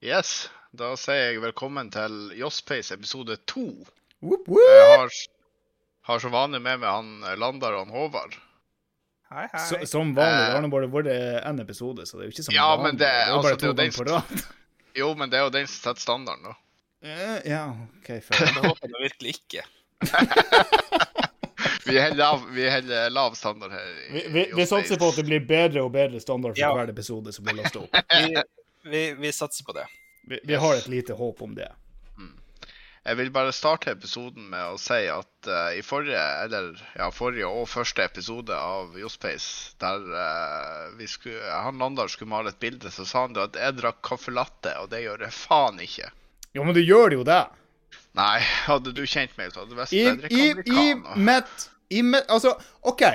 Yes, da sier jeg velkommen til Josspace episode to. Jeg har, har som vanlig med meg han Landar og han Håvard. Hei, hei. Så, som vanlig. Det har nå bare vært én episode, så det er jo ikke som Ja, vanlig. men det- er bare altså, det er jo to ganger på rad. Jo, men det er jo den som setter standarden, da. Uh, Ja, OK, fair. Det håper jeg virkelig ikke. Vi holder lav, lav standard her. i- Vi, vi, vi satser på at det blir bedre og bedre standard for Ja. hver episode som blir lastet opp. Vi, vi, vi satser på det. Vi, vi har et lite håp om det. Jeg vil bare starte episoden med å si at uh, i forrige, eller ja, forrige og første episode av Jospace, der uh, vi skulle, han Landar skulle male et bilde, så sa han at jeg drakk caffè latte, og det gjør jeg faen ikke. Jo, men du gjør det jo det. Nei, hadde du kjent meg, så hadde du visst I, jeg drikker i, i americano. I mitt Altså, OK.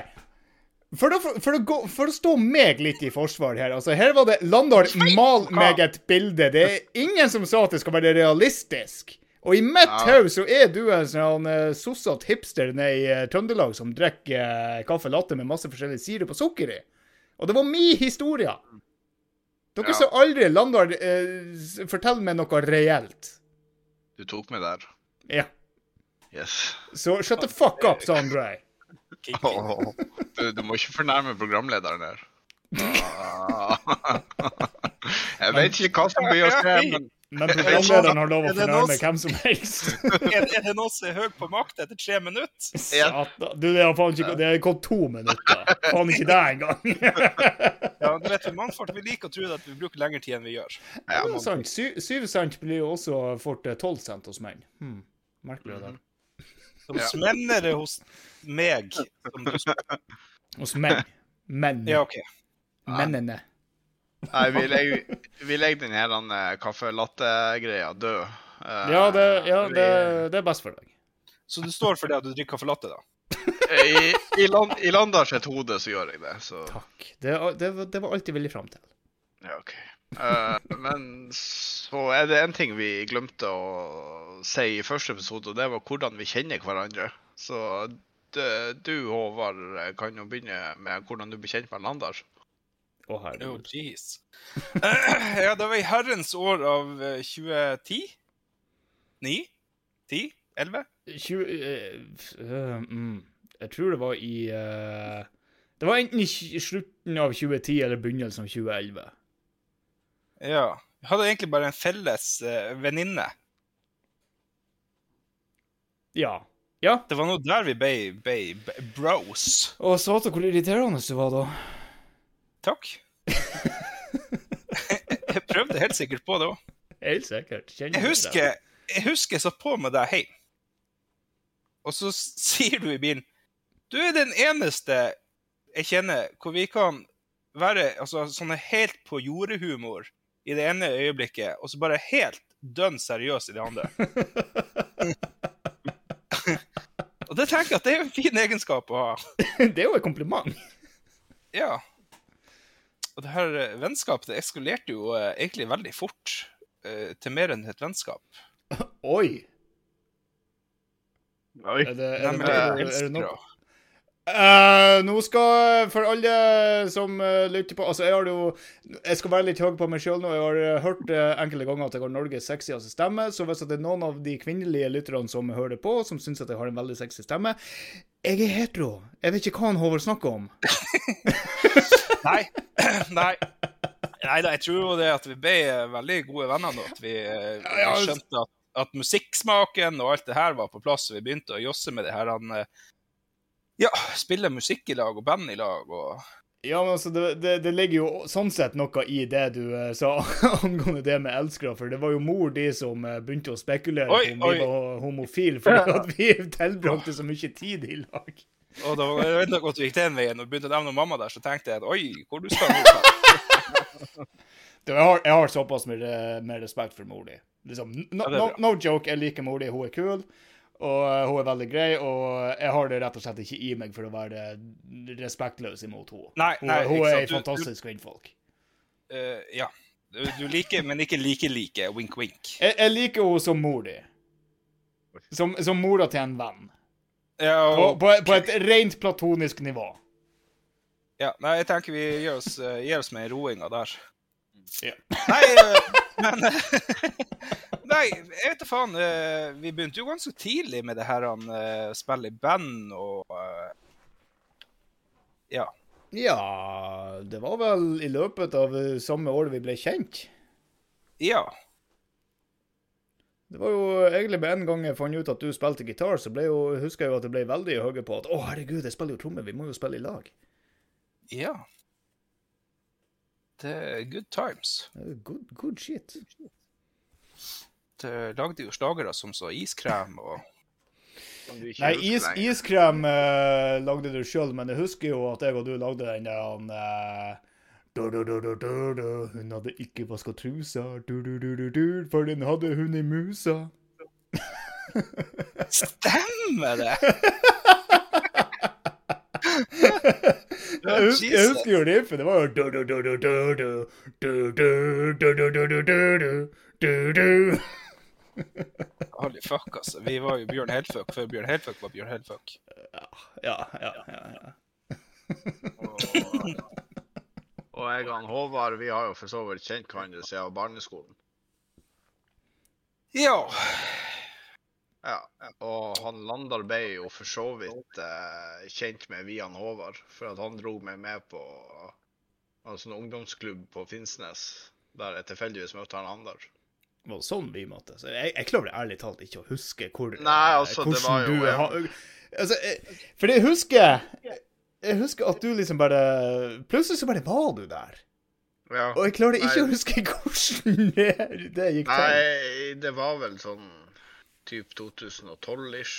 For å, for, å gå, for å stå meg litt i forsvar her altså Her var det Landar mal meg et bilde. Det er ingen som sa at det skal være realistisk. Og i mitt Ja. hode så er du en sånn uh, sossete hipster nede i uh, Trøndelag som drikker uh, kaffe latte med masse forskjellig sirup og sukker i. Og det var min historie. Dere Ja. så aldri Landar uh, fortelle meg noe reelt. Du tok meg der. Ja. Yes. Så shut the fuck up, Sondre. Åh, Du, du må ikke fornærme programlederen der. Ah. Jeg vet ikke hva som blir å skje, men Men programlederen har lov å noe fornærme hvem som helst. Er, er det noen som er høy på makt etter tre minutter? Satan. Du, det har faen ikke Det har gått to minutter. Faen ikke det engang. Ja, du vet, Mannfolk vi liker å tro at vi bruker lengre tid enn vi gjør. ja, Det er sant. Sy syv cent blir jo også fort eh, tolv cent hos menn. Hmm. Merkelig det. Som Ja. smennere hos meg. Som du. Hos meg. Men. Ja, OK. Mennene. Nei, vi legger, vi legger den her uh, kaffe latte-greia død. Uh, Ja, det, ja vi- det, det er best for deg. Så du står for det at du drikker kaffe latte, da? I, i, land, I Landars hode så gjør jeg det, så Takk. Det, det, var- det var alt jeg ville fram til. ja, OK. Eh, men så er det en ting vi glemte å si i første episode, og det var hvordan vi kjenner hverandre. Så du, Håvard, kan jo begynne med hvordan du ble kjent med Landar. Å, Oh, herregud. jeez. ja, det var i herrens år av eh, 2010? 9? 10? 11? 20 uh, eh, mm, Jeg tror det var i uh, Det var enten i slutten av 2010 eller begynnelsen av 2011. Ja. Vi hadde egentlig bare en felles uh, venninne. Ja. Ja. Det var nå der vi ble, ble, ble bros. Og satan, hvor irriterende du var da. Takk. jeg prøvde helt sikkert på det òg. Helt sikkert. Kjenner Jeg husker jeg husker jeg satt på med deg hjem. Og så sier du i bilen Du er den eneste jeg kjenner hvor vi kan være altså, sånne helt på jordet-humor i det ene øyeblikket, og så bare helt dønn seriøs i det andre. og det tenker jeg at det er en fin egenskap å ha. det? er jo et kompliment. Ja. Og det her eh, vennskapet det eskalerte jo eh, egentlig veldig fort eh, til mer enn et vennskap. Oi. Oi. Er det, er det, er det, er det noe Eh, nå skal, for alle som uh, lytter på Altså, jeg har jo Jeg skal være litt høy på meg sjøl nå. Jeg har eh, hørt uh, enkelte ganger at jeg har Norges sexieste stemme. Så hvis det er noen av de kvinnelige lytterne som hører på, som syns at jeg har en veldig sexy stemme Jeg er hetero. Jeg vet ikke hva han Håvard snakker om. Nei. Nei. Nei da, jeg tror jo det at vi ble veldig gode venner nå. At vi, vi altså- skjønte at, at musikksmaken og alt det her var på plass, og vi begynte å josse med det her. Han, ja, spille musikk i lag og band i lag og Ja, men altså, det, det, det ligger jo sånn sett noe i det du eh, sa angående det med elskere, for det var jo mor di som eh, begynte å spekulere Oi, på om vi var homofile, fordi at vi tilbrakte så mye tid i lag. Og da var det godt du gikk den veien og begynte å nevne mamma der, så tenkte jeg at oi, hvor du skal nå? Jeg, har, jeg har såpass med, eh, med respekt for mor di. Liksom, no, no, no joke, jeg liker mor di. Hun er kul, og eh, hun er veldig grei, og jeg har det rett og slett ikke i meg for å være respektløs imot henne. Nei, nei, hun er ei fantastisk kvinnfolk. Uh, ja. Du, du liker, men ikke like-like. Wink-wink. Jeg, jeg liker henne som mor di. Som, som mora til en venn. Ja, På, og, på, på et rent platonisk nivå. ja, nei, jeg tenker vi gir oss, uh, gir oss med roinga der. Ja. Nei, uh, Men Nei, jeg vet da faen. eh, Vi begynte jo ganske tidlig med det her han eh, spille i band og eh, Ja. Ja, det var vel i løpet av samme år vi ble kjent. Ja. Det var jo egentlig med en gang jeg fant ut at du spilte gitar, så ble jo, husker jeg jo at det ble veldig høye på at å, herregud, jeg spiller jo trommer, vi må jo spille i lag. Ja. Det er good times. Good, good Good, good shit. Det lagde jo slagere som så iskrem og Nei, is, iskrem eh, lagde du sjøl, men jeg husker jo at jeg og du lagde den der han eh, du, du, du, du, du, du. Hun hadde ikke vaska trusa, du, du, du, du, du, for den hadde hun i musa. Stemmer det! Jeg husker, jeg husker jo riffet. Det var jo du, du, du, du, du, du, du, du, du, du, du, du, du, du, du. Holy fuck, altså. Vi var jo Bjørn Helfuck før Bjørn Helfuck var Bjørn Helfuck. Ja, ja, ja. ja. Og, og jeg og Håvard vi har jo for så vidt kjent hverandre siden barneskolen. Ja. Ja, og han Landar ble jo for så vidt eh, kjent med via han Håvard, for at han dro meg med på en sånn ungdomsklubb på Finnsnes, der jeg tilfeldigvis møtte han Landar. Det var sånn vi måtte. Så jeg, jeg klarer ærlig talt ikke å huske hvor Nei, altså, det hvordan var jo- du har altså, jeg, For jeg husker Jeg husker at du liksom bare Plutselig så bare var du der. Ja. Og jeg klarer ikke Nei. å huske hvordan det, det gikk til. Nei, det var vel sånn typ 2012-ish.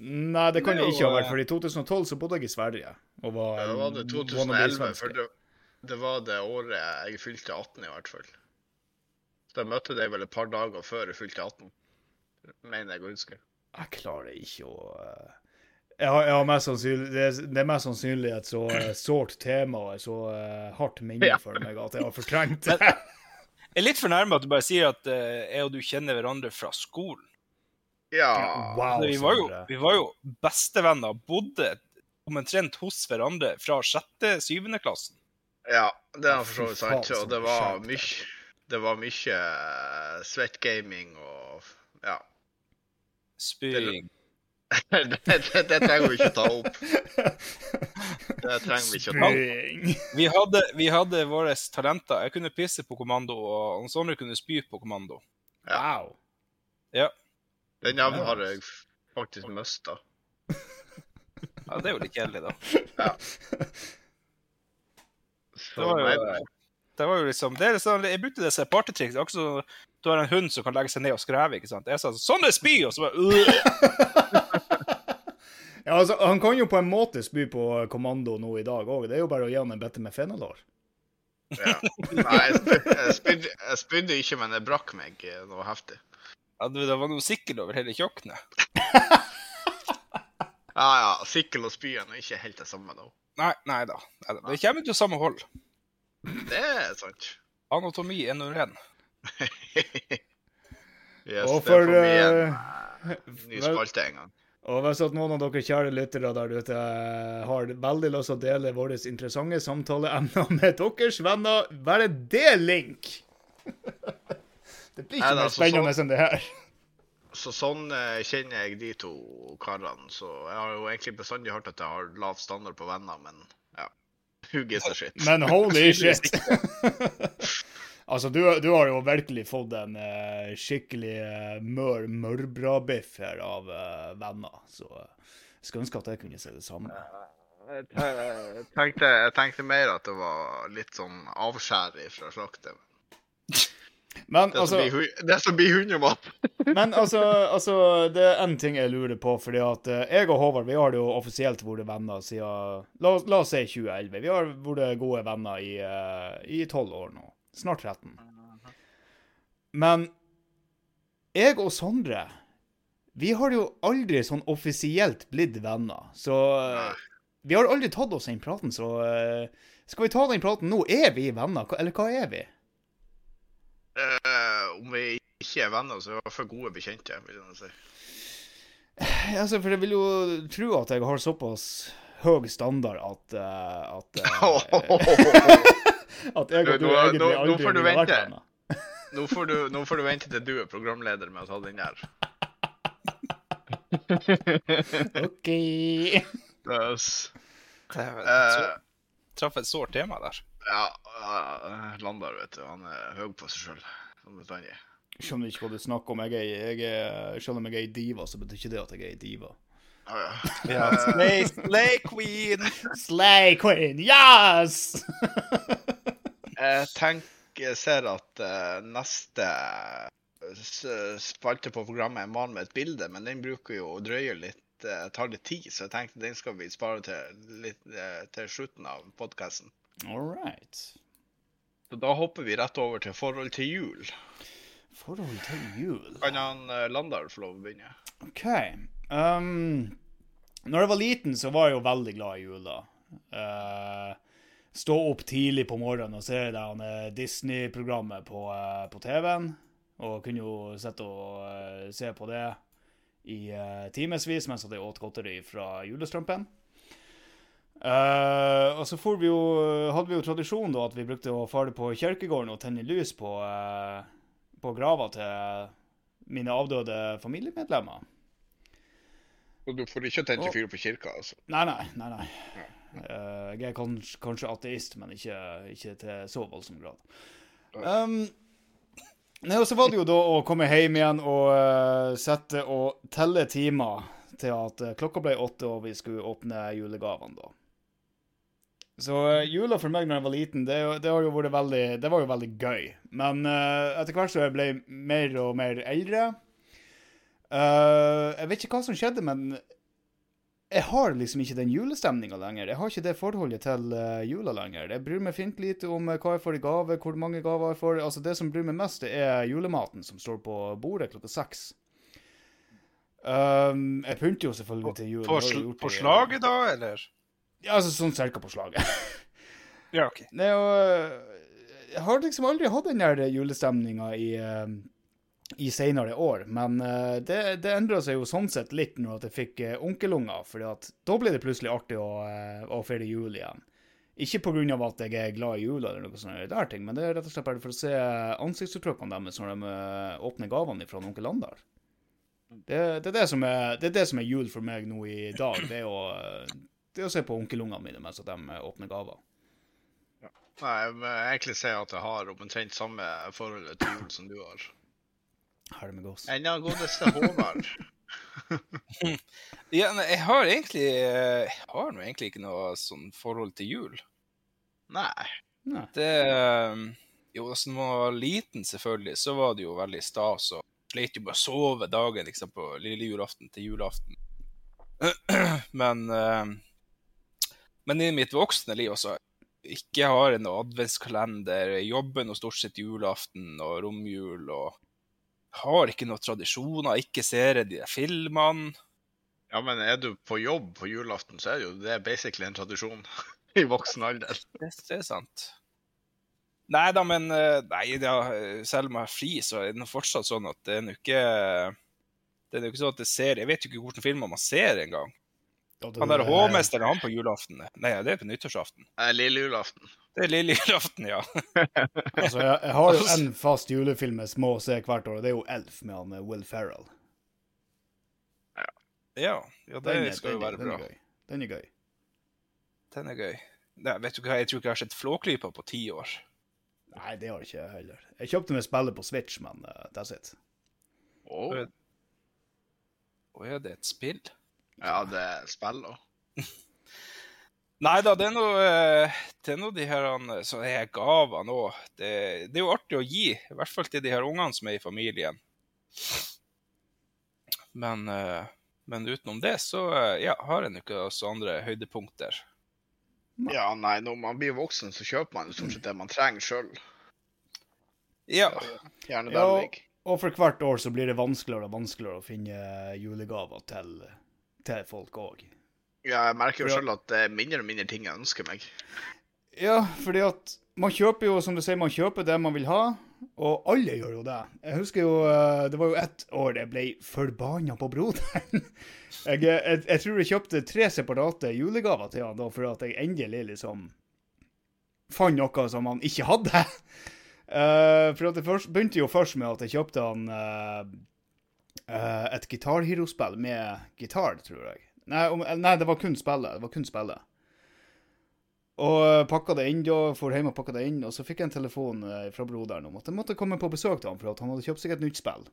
Nei, det kan Det det ikke ha vært, for i 2012 så bodde jeg i Sverige. Og var, Ja, det var det 2011, for det, det var det året jeg fylte 18 i hvert fall. Så jeg møtte deg vel et par dager før jeg fylte 18, mener jeg å huske. Jeg klarer ikke å eh, jeg har, jeg har mest det, er, det er mest sannsynlig et så eh, sårt tema og et så eh, hardt minne Ja. for meg at jeg har fortrengt det. Jeg er litt fornærma at du bare sier at eh, jeg og du kjenner hverandre fra skolen. Ja, Wow, Altså, vi, var jo, vi var jo bestevenner, bodde omtrent hos hverandre fra sjette, syvende klassen. ja det er for så vidt sant. Og det var mye det var mye svett gaming og ja. Spying. det, det, det trenger vi ikke ta opp. Det trenger vi ikke ta opp. Vi hadde, vi hadde våre talenter. Jeg kunne pisse på kommando, og han Sondre kunne spy på kommando. Wow. Ja. Den evnen har jeg faktisk mista. Ja, Det er jo litt kjedelig, da. Ja. Så Det var jo, det var jo liksom, det er liksom Jeg brukte det som et partytriks. Akkurat som du har en hund som kan legge seg ned og skreve. ikke sant? Jeg sa sånn er spy! Og så bare øh. Ja, altså, han kan jo på en måte spy på kommando nå i dag òg. Det er jo bare å gi han en bette med fenalår. ja. nei jeg, spydde, jeg spydde ikke, men jeg brakk meg eh, noe heftig. Ja, du, Det var noe sikkel over hele kjøkkenet. Ja, ja. Sikkel og spy er ikke helt det samme, da. Nei, nei da. Nei, da. Det kommer til samme hold. Det er sant. Anatomi 101. yes, Og det for, det er en eh, eh, ny spalte en gang. Og hvis at noen av dere kjære lyttere der ute eh, har veldig lyst til å dele våre interessante samtaleemner med deres venner, bare del link! Det blir ikke Nei da, mer så spennende enn det her. Så sånn eh, kjenner jeg de to karene. Så jeg har jo egentlig bestandig hørt at jeg har lav standard på venner, men. Who gives a shit? Men holy shit! altså, du, du har jo virkelig fått en uh, skikkelig uh, mør mørbrabiff her av uh, venner, så uh, jeg skulle ønske at jeg kunne si det samme. Jeg tenkte, jeg tenkte mer at det var litt sånn avskjær fra slaktet. Men Det altså som blir hu- det som blir hundemat. Men altså, altså, det er én ting jeg lurer på. fordi at eh, jeg og Håvard vi har jo offisielt vært venner siden La, la oss si 2011. Vi har vært gode venner i tolv år nå. Snart 13. Men jeg og Sondre vi har jo aldri sånn offisielt blitt venner. Så eh, vi har aldri tatt oss den praten, så eh, skal vi ta den praten nå? Er vi venner, eller hva er vi? Eh, om vi ikke er venner, så er vi for gode bekjente, vil jeg si. Altså, for jeg vil jo tro at jeg har såpass høy standard at uh, at, uh, at jeg og du egentlig aldri ville vært venner. nå, får du, nå får du vente til du er programleder med å ta den der. OK. Yes. Dæven, Eh, så- Traff et sårt tema der. Ja, uh, Landar, vet du. Han er høy på seg sjøl. Som bestandig. Skjønner ikke hva du snakker om. Jeg er, jeg er, selv om jeg er ei diva, så betyr ikke det at jeg er ei diva. Ja, ja. Ja, slay, slay queen! Slay queen, yes! Jeg tenker, jeg ser at uh, neste s- spalte på programmet er mann med et bilde, men den bruker jo å drøye litt, uh, tar litt tid, så jeg tenkte den skal vi spare til, litt, uh, til slutten av podkasten. All right. Så da hopper vi rett over til forhold til jul. Forhold til jul. Kan han eh, Landar få lov å begynne? OK. Um, når jeg var liten, så var jeg jo veldig glad i jula. Eh, stå opp tidlig på morgenen og se det der Disney-programmet på, eh, på TV-en. Og kunne jo sitte og eh, se på det i uh, timevis mens jeg åt godteri fra julestrømpen. Eh, og så vi jo, hadde vi jo tradisjon da at vi brukte å fare på kirkegården og tenne lys på, uh, på grava til mine avdøde familiemedlemmer. Og du får ikke tenne fyr på kirka, altså. Nei, nei. nei, nei. Uh, jeg er kanskje, kanskje ateist, men ikke, ikke til så voldsom grad. Um, nei, og så var det jo da å komme hjem igjen og uh, sette og telle timer til at klokka ble åtte og vi skulle åpne julegavene, da. Så eh, jula for meg når jeg var liten, det, det, veldig, det var jo veldig gøy. Men uh, etter hvert så jeg ble mer og mer eldre uh, Jeg vet ikke hva som skjedde, men jeg har liksom ikke den julestemninga lenger. Jeg har ikke det forholdet til uh, jula lenger. Jeg bryr meg fint lite om hva jeg får i gave, hvor mange gaver jeg får. Altså Det som bryr meg mest, det er julematen som står på bordet klokka seks. Um, jeg pynter jo selvfølgelig til jul. På, på slaget, da, eller? Ja, altså sånn cirka på slaget. Ja, OK. Det er jo Jeg har liksom aldri hatt den der julestemninga i, eh, i seinere år, men eh, det, det endra seg jo sånn sett litt når at jeg fikk eh, onkelunger, for da ble det plutselig artig å, eh, å feire jul igjen. Ikke pga. at jeg er glad i jula, eller noe sånt der ting, men det er rett og slett bare for å se ansiktsuttrykkene deres når de eh, åpner gavene fra onkel Andar. Det, det, er det, som er, det er det som er jul for meg nå i dag. Det er å, eh, det å se på onkelungene mine mens de åpner gaver. Nei, jeg må egentlig si at jeg har omtrent samme forholdet til jul som du har. Herre med gås. Enda godeste Håvard. Ja, jeg har egentlig eh, Jeg har nå egentlig ikke noe sånn forhold til jul. Nei. Nei. Det eh, Jo, da når man var liten, selvfølgelig, så var det jo veldig stas. og Sleit jo med å sove dagen liksom, på lille julaften til julaften. Men eh, Men i mitt voksne liv også ikke har en adventskalender, jobber nå stort sett julaften og romjul og har ikke noen tradisjoner, ikke ser de filmene. Ja, men er du på jobb på julaften, så er det jo det er basically en tradisjon i voksen alder. Det, er sant. Nei da, men eh, nei, da, selv om jeg har fri, så er det fortsatt sånn at det er nå ikke Det er jo ikke sånn at jeg ser Jeg vet jo ikke hvilke filmer man ser engang. Han der hovmesteren, han på julaften Nei, det er på nyttårsaften. Eh, Lille julaften. Det er lille julaften, ja. Altså, jeg, jeg har jo en fast julefilm jeg må se hvert år, og det er jo Elf med han eh, Will Ferrell. Ja, ja det Den er- skal jo den være den bra. Den er gøy. Den er gøy. Nei, vet du hva, jeg tror ikke jeg har sett Flåklypa på ti år. Nei, det har ikke jeg heller. Jeg kjøpte meg spillet på Switch, men uh, that's it. Å, Å ja, det er et spill? Ja, det er spill òg. Nei da, det er noe eh, de her som så er gaver nå. Det, det er jo artig å gi, i hvert fall til de her ungene som er i familien. Men, eh, men utenom det, så eh, ja, har en jo ikke så andre høydepunkter. Ja, nei, når man blir voksen, så kjøper man stort sett det man trenger sjøl. Ja. Gjerne Ja, der ligger. og for hvert år så blir det vanskeligere og vanskeligere å finne julegaver til, til folk òg. Ja, jeg merker jo sjøl at det er mindre og mindre ting jeg ønsker meg. Ja, fordi at man kjøper jo, som du sier, man kjøper det man vil ha, og alle gjør jo det. Jeg husker jo, eh, det var jo ett år jeg ble forbanna på broderen. Jeg, jeg, jeg tror jeg kjøpte tre separate julegaver til han da, for at jeg endelig liksom fant noe som han ikke hadde. Eh, for at det først, begynte jo først med at jeg kjøpte han eh, eh, et gitarhero-spill med gitar, tror jeg. Nei, om, nei, det var kun spillet. Det var kun spillet. Og pakka det inn, da, for hjem og pakka det inn, og så fikk jeg en telefon eh, fra broderen om at jeg måtte komme på besøk til ham, for at han hadde kjøpt seg et nytt spill.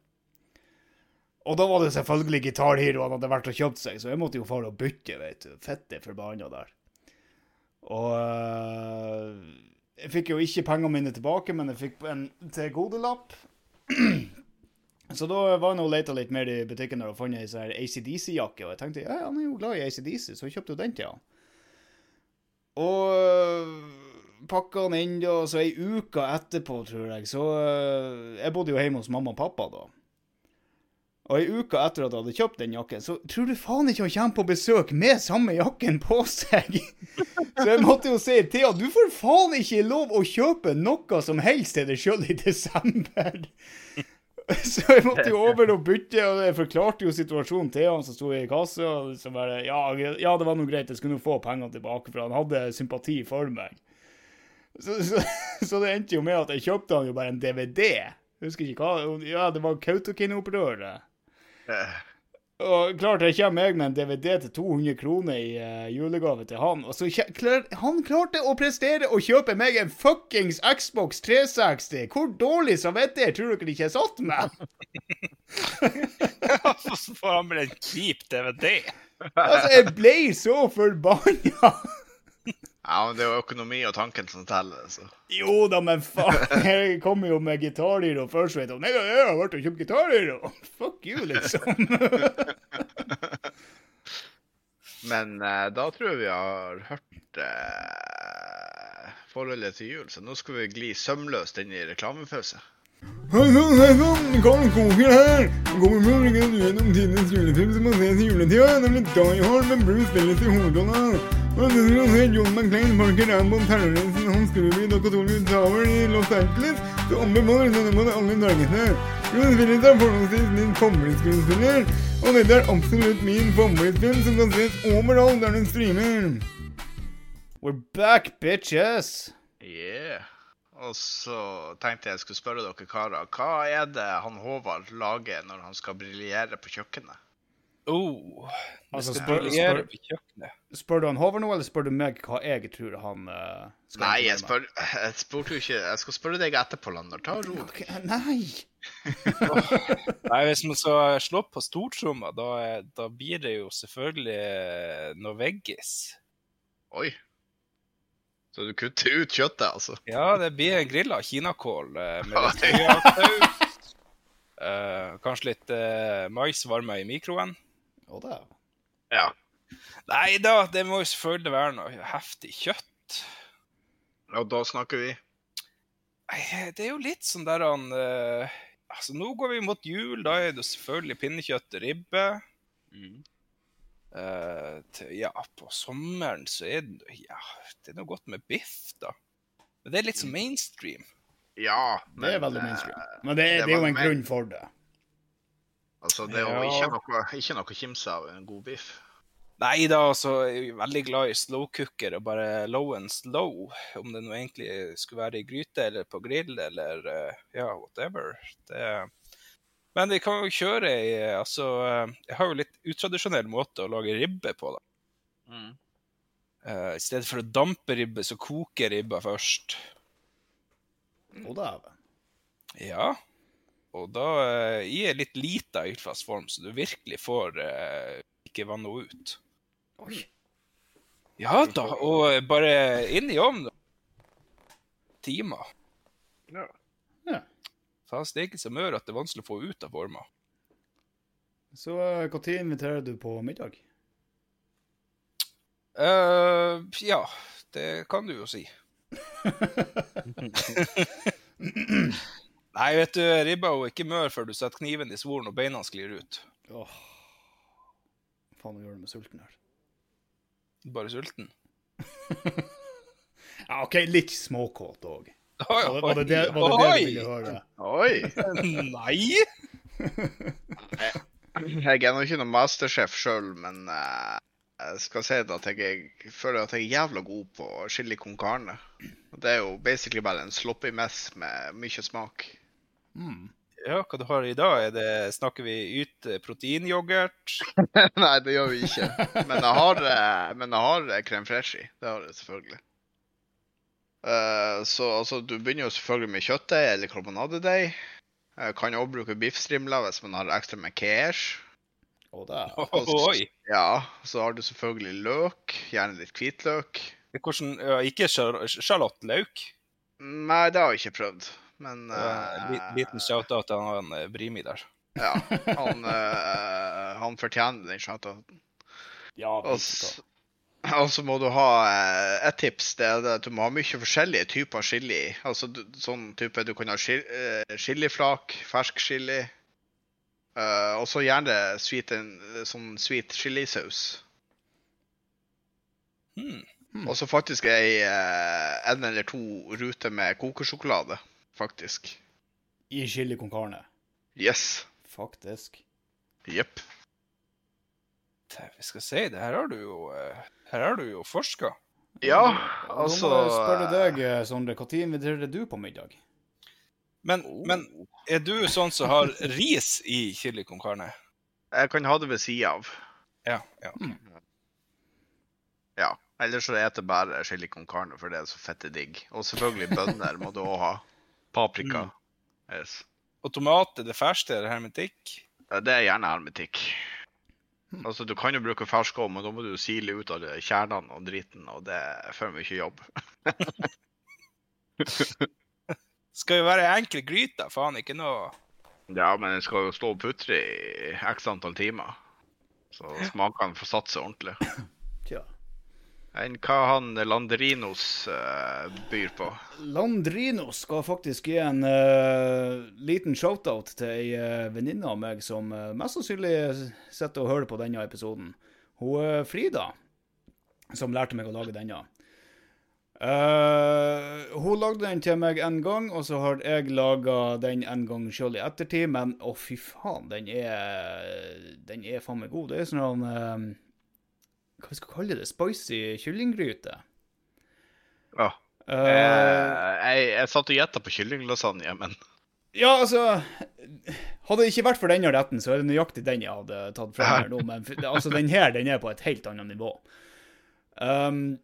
Og da var det selvfølgelig gitarhero han hadde vært og kjøpt seg, så jeg måtte jo fare og bytte, vet du. Fette forbanna der. Og eh, jeg fikk jo ikke pengene mine tilbake, men jeg fikk en tilgodelapp. Så da var hun og leita litt mer i butikken og fant ei sånn ACDC-jakke, og jeg tenkte ja, han er jo glad i ACDC, så jeg kjøpte jo den til han. Og pakka han inn, da, så ei uke etterpå, tror jeg, så øh, Jeg bodde jo hjemme hos mamma og pappa da. Og ei uke etter at jeg hadde kjøpt den jakken, så tror du faen ikke han kommer på besøk med samme jakken på seg! Så jeg måtte jo si Thea, du får faen ikke lov å kjøpe noe som helst til deg sjøl i desember! Så jeg måtte jo over og bytte, og jeg forklarte jo situasjonen til han som sto i kassa. Så bare, ja, ja, det var noe greit, jeg skulle nå få pengene tilbake, for han hadde sympati for meg. Så, så, så det endte jo med at jeg kjøpte han jo bare en DVD. Jeg husker ikke hva, ja, det var Kautokeino-opprøret. Og klart jeg kommer jeg med en DVD til 200 kroner i uh, julegave til han, og så klar, han klarte å prestere å kjøpe meg en fuckings Xbox 360! Hvor dårlig samvittighet tror dere ikke jeg satt med? Og så får han med en kjip DVD. Altså, jeg ble så forbanna! Ja, men det er jo økonomi og tanken som teller, så. Jo da, men faen, jeg kommer jo med Guitar Hero først, vet du. Nei, jeg har vært og kjøpt Guitar Hero! Fuck you, liksom. Men eh, da tror jeg vi har hørt eh, forholdet til jul, så nå skal vi gli sømløst inn i reklamepause. Hei sann, hei sann, Karl Koker her. Kommer muligens gjennom tidenes julefilm som må ses i juletida, nemlig Die Hard med Bruce Willis i hovedrolla. Og John McClane, Parker Rambo, terroristen Hans Gruby, Dokatorio Tower i Los Angeles, Du anbefaler denne alle. Bruce Willis er forholdsvis min favorittskuespiller, og dette er absolutt min favorittfilm som kan ses overalt der den streamer. We're back, bitches! Yeah. Og så tenkte jeg skulle spørre dere karer, hva er det han Håvard lager når han skal briljere på kjøkkenet? Oh, Altså, spør, spør- spør- Spør du han Håvard nå, eller spør du meg hva jeg tror han uh, skal Nei, jeg, spør, jeg spurte jo ikke Jeg skal spørre deg etterpå, Lander. Ta ro. Ok, Nei! Nei, Hvis man skal slå på stortromma, da, da blir det jo selvfølgelig eh, noe veggis. Oi. Så du kutter ut kjøttet, altså? Ja, det blir en grilla kinakål eh, med litt. Eh, kanskje litt uh, mais varma i mikroen. Det er Ja. Nei da, det må jo selvfølgelig være noe heftig kjøtt. Og da snakker vi Nei, det er jo litt sånn der han uh, Altså, nå går vi mot jul. Da er det selvfølgelig pinnekjøtt og ribbe. Eh, til, ja, på sommeren så er det ja, det er noe godt med biff, da. Men det er litt sånn mainstream. Ja, Det er veldig eh, mainstream. Men det, det det er jo en main- grunn for det. Altså, det er jo ikke noe, ikke noe å kimse av en god biff. Nei da, altså, jeg er veldig glad i slow cooker og bare low and slow. Om det nå egentlig skulle være i gryte eller på grill eller eh, ja, whatever. Det... Men vi kan jo kjøre i Altså, eh, jeg har jo litt utradisjonell måte å lage ribbe på, da. Mm. Uh, I stedet for å dampe ribbe, så koker ribba først. Å, dæven. Ja. Og da gir jeg en litt lita ildfast form, så du virkelig får eh, ikke vanna ut. Oi. Ja da, og eh, bare inn i ovnen. Timer. Ja. Ja. Er ikke som gjør at det er vanskelig å få ut av forma. Så når inviterer du på middag? Uh, ja, det kan du jo si. Nei, vet du, ribba er ikke mør før du setter kniven i svoren og beina sklir ut. Åh. Hva faen gjør du med sulten her? Bare sulten. Ja, OK, litt småkåt òg. Oi, Var, det- var det det, var det, det du ville høre? Oi! Nei! Jeg er nå ikke noen masterchef sjøl, men uh, jeg skal si det at jeg, jeg, føler at jeg er jævla god på chili con carne. Det er jo basically bare en sloppy mess med mye smak. Mm. Ja, hva du har i dag? Er det, snakker vi yte proteinyoghurt? Nei, det gjør vi ikke. Men jeg har, eh, men jeg har eh, crème fraîche i. Det har jeg selvfølgelig. Uh, så altså, du begynner jo selvfølgelig med kjøttdeig eller karbonadedeig. Kan jo bruke biffstrimler hvis man har ekstra med cash. Oh, Oi! Ja, så har du selvfølgelig løk. Gjerne litt hvitløk. Hvordan, ja, ikke sjalottløk? Nei, det har jeg ikke prøvd. Men Uh, liten shout-out til han eh, Brimi der. Ja, han, uh, han fortjener den shoutouten. Ja, Og og så må du ha et tips. Det er at du må ha mye forskjellige typer chili. Altså sånn type Du kan ha chil, chiliflak, fersk chili. Uh, og så gjerne sweet, sånn sweet chilisaus. Hmm. Og så faktisk ei en eller to ruter med kokesjokolade. Faktisk. I chili con carne. Yes. Faktisk. Jepp. Vi skal si, det her har du jo eh, Her har du jo forska. Ja, altså Nå må jeg spørre deg, eh, Sondre, når inviterer du på middag? Men, men er du sånn som har ris i chili con carne? Jeg kan ha det ved sida av. Ja. ja. Ja. Ellers så spiser jeg bare chili con carne, for det er så fette digg. Og selvfølgelig bønner må du òg ha. Paprika. Yes. Og tomat, er det ferskt eller hermetikk? Ja, Det er gjerne hermetikk. Altså, Du kan jo bruke fersk òg, men da må du sile ut alle kjernene og driten, og det er for mye jobb. Skal jo være enkel gryte, faen ikke noe Ja, men den skal jo stå og putre i x antall timer. Så smakene får satse ordentlig. Tja. Enn hva han Landrinos uh, byr på. Landrinos skal faktisk gi en uh, liten shoutout til ei uh, venninne av meg som mest sannsynlig sitter og hører på denne episoden. Hun er Frida, som lærte meg å lage denne. Hun lagde den til meg en gang, og så har jeg laga den en gang sjøl i ettertid, men å, fy faen, den er Den er faen meg god. Det er sånn Hva vi skal kalle det? Spicy kyllinggryte. Ja. Uh, jeg, jeg satt og gjetta på kyllinglasagne, men Ja, altså Hadde det ikke vært for denne retten, så er det nøyaktig den jeg hadde tatt fra her nå. Men altså, den her den er på et helt annet nivå. Um,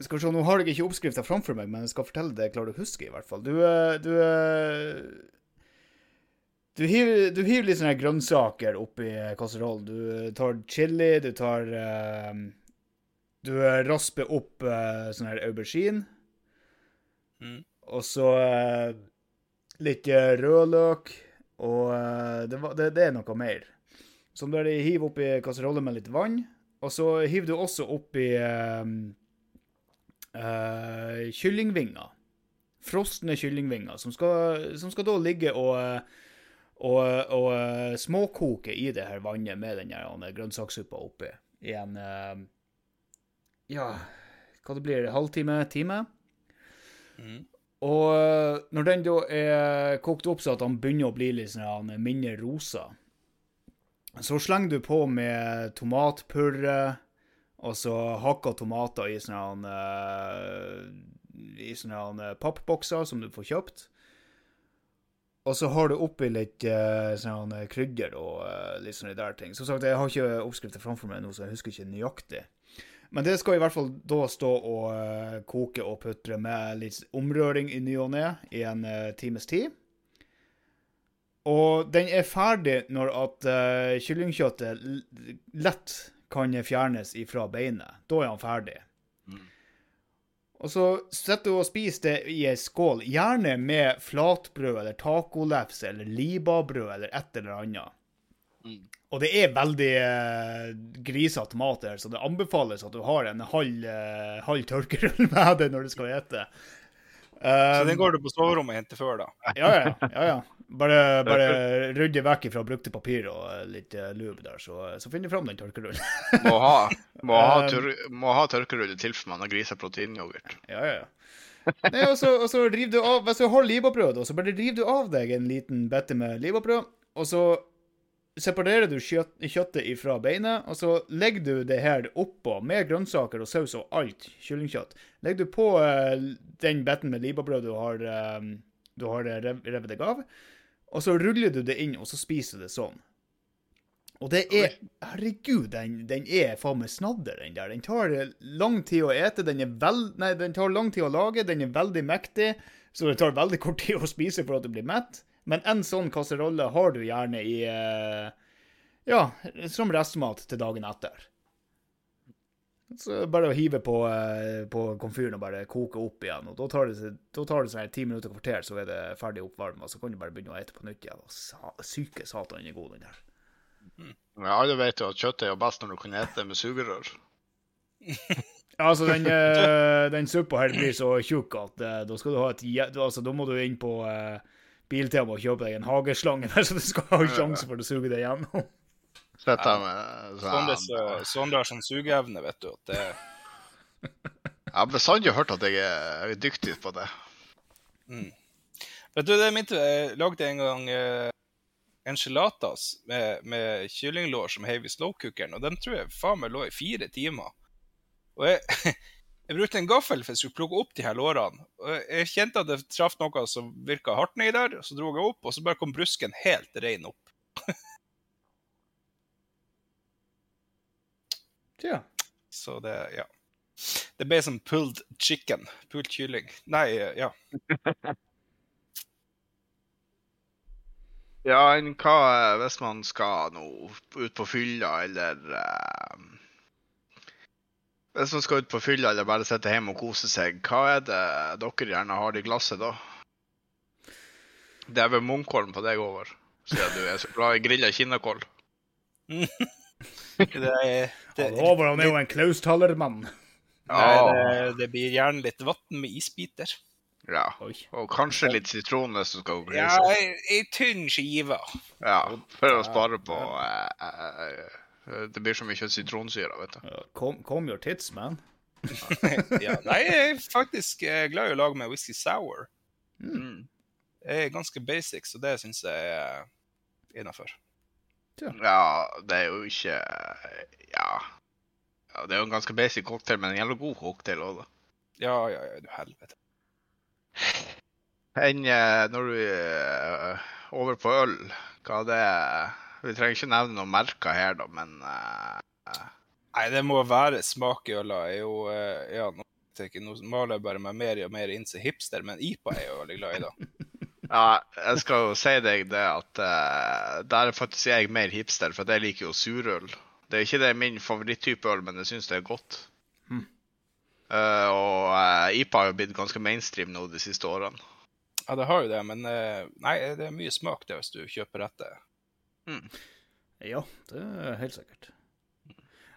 skal vi se, Nå har jeg ikke oppskrifta framfor meg, men jeg skal fortelle det jeg klarer å huske. i hvert fall. Du, eh, du, du, hiver, du hiver litt sånne grønnsaker oppi kasserollen. Du tar chili, du tar uh, Du rasper opp uh, sånn her aubergine. Mm. Og så uh, litt eh, rødløk, og eh, det, det, det er noe mer. Som du hiver oppi kasserollen med litt vann, og så hiver du også oppi eh, eh, kyllingvinger. Frosne kyllingvinger, som skal, som skal da ligge og, eh, og, og eh, småkoke i det her vannet med den eh, grønnsakssuppa oppi. I en eh, Ja, hva det blir, halvtime, time? Mm. Og øh, når den da er kokt opp så at den begynner å bli litt sånn mindre rosa, så slenger du på med tomatpurre, og så hakka tomater i sånne i sånne pappbokser som du får kjøpt. Og så har du oppi litt øh, sånne krydder og øh, litt sånne der ting. Som sagt, jeg har ikke oppskrifta framfor meg nå, så jeg husker ikke nøyaktig. Men det skal i hvert fall da stå og eh, koke og putre med litt omrøring i ny og ne i en eh, times tid. Og den er ferdig når at uh, kyllingkjøttet lett kan fjernes ifra beinet. Da er han ferdig. Og så setter du og spiser det i ei skål, gjerne med flatbrød eller tacolefse eller libabrød eller et eller annet. Mm. Og det er veldig eh, grisete mat her, så det anbefales at du har en halv, eh, halv tørkerull med deg når du skal ete. Så Um, den går du på soverommet og henter før, da? ja, ja. ja, ja. Bare, bare rydde vekk fra brukte papir og eh, litt eh, lube der, så, så finner du fram den tørkerullen. må ha, må ha, Um, tør, må ha tørkerulle til for man har grisa proteinyoghurt. Ja, ja, ja. Nei, og så, og så river du av Hvis du har libabrød, så bare river du av deg en liten bette med libabrød, og så separerer du kjøtt, kjøttet ifra beinet, og så legger du det her oppå med grønnsaker og saus og alt kyllingkjøtt. Legger du på eh, den biten med libabrød du har, eh, du har rev, revet deg av, og så ruller du det inn, og så spiser du det sånn. Og det er Herregud, den, den er faen meg snadder, den der. Den tar lang tid å ete. Den er vel... Nei, den tar lang tid å lage. Den er veldig mektig, så det tar veldig kort tid å spise for at du blir mett. Men en sånn kasserolle har du gjerne i eh, Ja, som restmat til dagen etter. Så bare å hive på, eh, på komfyren og bare koke opp igjen. Og da tar det, da tar det sånn her ti minutter kvarter, så er det ferdig oppvarma. Så kan du bare begynne å ete på nytt igjen. Og sa, syke satan, den er god, den der. Ja, alle vet jo at kjøttet er jo best når du kan ete med sugerør. Ja, altså, den, eh, den suppa her blir så tjukk at eh, da skal du ha et Altså, da må du inn på uh, Biltema og kjøpe deg en hageslange der, så du skal ha sjanse for å suge det gjennom. Sitter med sånn så- Sondre har sånn sugeevne, vet du. At det, Jeg har bestandig hørt at jeg er dyktig på det. vet du, det minte Jeg lagde en gang eh, enchilatas med, med kyllinglår som heiv i slowcookeren, og den tror jeg faen meg lå i fire timer. Og jeg, jeg brukte en gaffel for jeg skulle plukke opp de her lårene. Og jeg kjente at det traff noe som virka hardt nedi der, så dro jeg opp, og så bare kom brusken helt rein opp. Tja. Så det, ja. Det ble som pulled chicken. Pulled kylling. Nei, eh, ja. Ja, enn hva eh, hvis man skal nå ut på fylla, eller eh, Hvis man skal ut på fylla eller bare sitte hjemme og kose seg, hva er det dere gjerne har i glasset da? Det er vel Munkholm på deg over, siden du er så glad i grilla kinnekål. Det, er- det, Han han er jo en klaustalermann. Ja. det, det blir gjerne litt vann med isbiter. Ja. Og kanskje litt sitron hvis du skal gå Ja, grise. ei, ei tynn skive. Ja, for å spare på eh, eh, Det blir så mye sitronsyre, vet du. Come, come your tits, man. ja, nei, jeg er faktisk eh, glad i å lage med whisky sour. Mm. Det er ganske basic, så det syns jeg er innafor. Ja, det er jo ikke Ja. ja det er jo en ganske basic cocktail, men en jævla god cocktail òg, da. Ja, ja, ja, du helvete. Enn eh, når du er over på øl, hva det er Vi trenger ikke nevne noen merker her, da, men eh, Nei, det må være smak i øla. Er jo eh, Ja, nå, tenker, nå maler jeg bare meg mer og mer inn som hipster, men IPA er jeg jo veldig glad i, da. Ja, jeg skal jo si deg det at uh, der er faktisk jeg mer hipster, for jeg liker jo surøl. Det er ikke det min favoritttype øl, men jeg syns det er godt. Mm. Uh, og uh, IPA har jo blitt ganske mainstream nå de siste årene. Ja, det har jo det, men nei, det er mye smak det hvis du kjøper rette. Ja, det er helt sikkert.